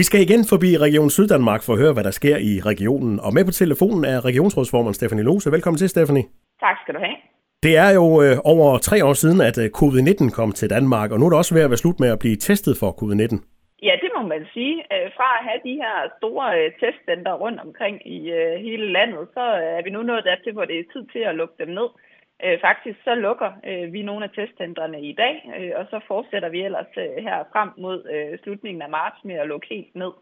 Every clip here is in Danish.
Vi skal igen forbi Region Syddanmark for at høre, hvad der sker i regionen. Og med på telefonen er regionsrådsformand Stefanie Lose. Velkommen til, Stefanie. Tak skal du have. Det er jo øh, over tre år siden, at øh, covid-19 kom til Danmark, og nu er det også ved at være slut med at blive testet for covid-19. Ja, det må man sige. Øh, fra at have de her store øh, testcenter rundt omkring i øh, hele landet, så er vi nu nået dertil, hvor det er tid til at lukke dem ned. Øh, faktisk så lukker øh, vi nogle af testcentrene i dag, øh, og så fortsætter vi ellers øh, her frem mod øh, slutningen af marts med at lukke helt ned.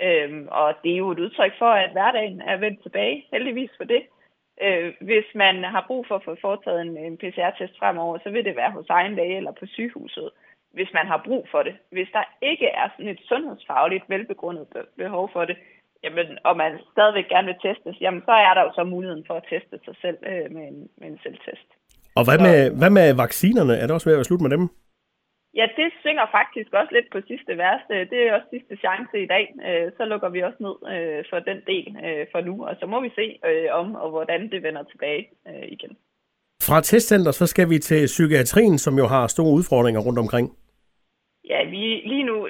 Øh, og det er jo et udtryk for, at hverdagen er vendt tilbage, heldigvis for det. Øh, hvis man har brug for at få foretaget en, en PCR-test fremover, så vil det være hos egen læge eller på sygehuset, hvis man har brug for det. Hvis der ikke er sådan et sundhedsfagligt velbegrundet behov for det, jamen, og man stadigvæk gerne vil testes, jamen, så er der jo så muligheden for at teste sig selv øh, med, en, med en selvtest. Og hvad med, hvad med vaccinerne? Er det også ved at være slut med dem? Ja, det synger faktisk også lidt på sidste vers. Det er også sidste chance i dag. Øh, så lukker vi også ned øh, for den del øh, for nu, og så må vi se om og hvordan det vender tilbage igen. Fra testcenter så skal vi til psykiatrien, som jo har store udfordringer rundt omkring. Ja, vi lige nu,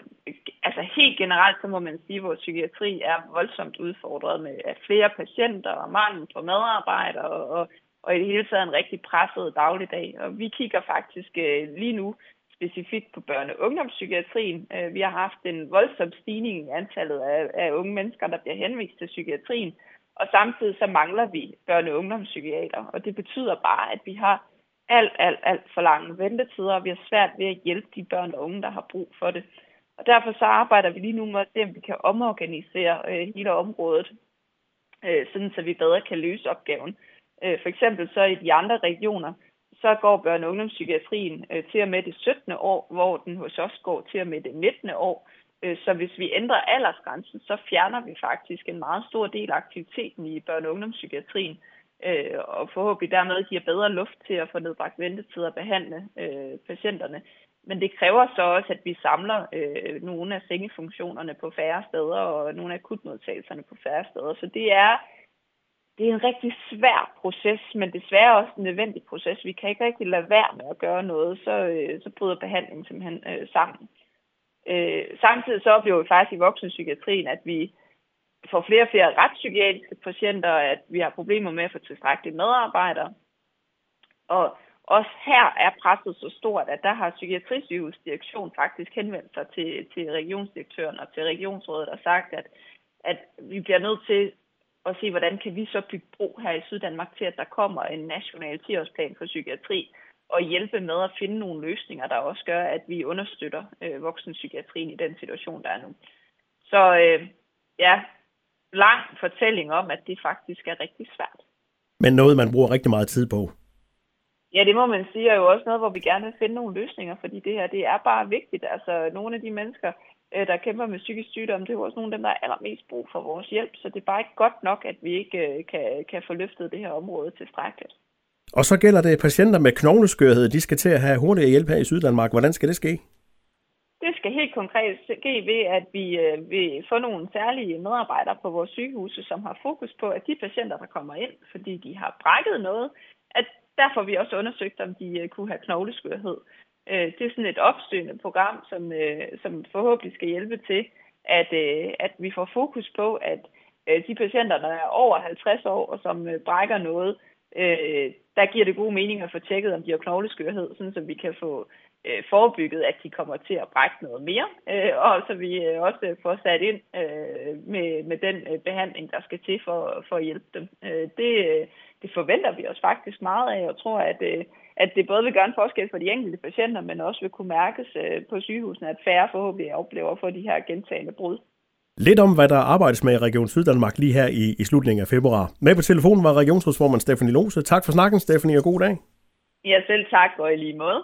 helt generelt, så må man sige, at vores psykiatri er voldsomt udfordret med flere patienter og mangel på medarbejdere og, og i det hele taget en rigtig presset dagligdag. Og vi kigger faktisk øh, lige nu specifikt på børne- og ungdomspsykiatrien. Øh, vi har haft en voldsom stigning i antallet af, af unge mennesker, der bliver henvist til psykiatrien, og samtidig så mangler vi børne- og ungdomspsykiater, og det betyder bare, at vi har alt, alt, alt for lange ventetider, og vi har svært ved at hjælpe de børn og unge, der har brug for det. Og derfor så arbejder vi lige nu med at se, om vi kan omorganisere øh, hele området, øh, sådan så vi bedre kan løse opgaven. Øh, for eksempel så i de andre regioner, så går børne- og ungdomspsykiatrien øh, til og med det 17. år, hvor den hos os går til og med det 19. år. Øh, så hvis vi ændrer aldersgrænsen, så fjerner vi faktisk en meget stor del af aktiviteten i børne- og ungdomspsykiatrien, øh, og forhåbentlig dermed giver bedre luft til at få nedbragt ventetid og behandle øh, patienterne. Men det kræver så også, at vi samler øh, nogle af sengefunktionerne på færre steder og nogle af akutmodtagelserne på færre steder. Så det er det er en rigtig svær proces, men desværre også en nødvendig proces. Vi kan ikke rigtig lade være med at gøre noget, så, øh, så bryder behandlingen simpelthen øh, sammen. Øh, samtidig så oplever vi faktisk i voksenpsykiatrien, at vi får flere og flere retspsykiatriske patienter, at vi har problemer med at få tilstrækkelige medarbejdere. Og også her er presset så stort, at der har Psykiatrisygehus direktion faktisk henvendt sig til, til regionsdirektøren og til regionsrådet og sagt, at, at vi bliver nødt til og se, hvordan kan vi så bygge bro her i Syddanmark til, at der kommer en national 10-årsplan for psykiatri, og hjælpe med at finde nogle løsninger, der også gør, at vi understøtter øh, voksenpsykiatrien i den situation, der er nu. Så øh, ja, lang fortælling om, at det faktisk er rigtig svært. Men noget, man bruger rigtig meget tid på. Ja, det må man sige, er jo også noget, hvor vi gerne vil finde nogle løsninger, fordi det her, det er bare vigtigt. Altså, nogle af de mennesker, øh, der kæmper med psykisk sygdom, det er jo også nogle af dem, der er allermest brug for vores hjælp, så det er bare ikke godt nok, at vi ikke øh, kan, kan få løftet det her område tilstrækkeligt. Og så gælder det patienter med knogleskørhed, de skal til at have hurtigere hjælp her i Syddanmark. Hvordan skal det ske? Det skal helt konkret ske ved, at vi øh, vil få nogle særlige medarbejdere på vores sygehuse, som har fokus på, at de patienter, der kommer ind, fordi de har brækket noget, at derfor vi også undersøgt, om de øh, kunne have knogleskørhed. Øh, det er sådan et opstøende program, som, øh, som forhåbentlig skal hjælpe til, at, at vi får fokus på, at de patienter, der er over 50 år og som brækker noget, der giver det god mening at få tjekket, om de har knogleskørhed, sådan så vi kan få øh, forebygget, at de kommer til at brække noget mere, øh, og så vi øh, også får sat ind med, med den behandling, der skal til for, for at hjælpe dem. Det, det forventer vi os faktisk meget af, og tror, at at det både vil gøre en forskel for de enkelte patienter, men også vil kunne mærkes øh, på sygehusene, at færre forhåbentlig oplever for de her gentagende brud. Lidt om, hvad der arbejdes med i Region Syddanmark lige her i, i slutningen af februar. Med på telefonen var regionsrådsformand Stefanie Lose. Tak for snakken, Stefanie, og god dag. Ja, selv tak, og i lige måde.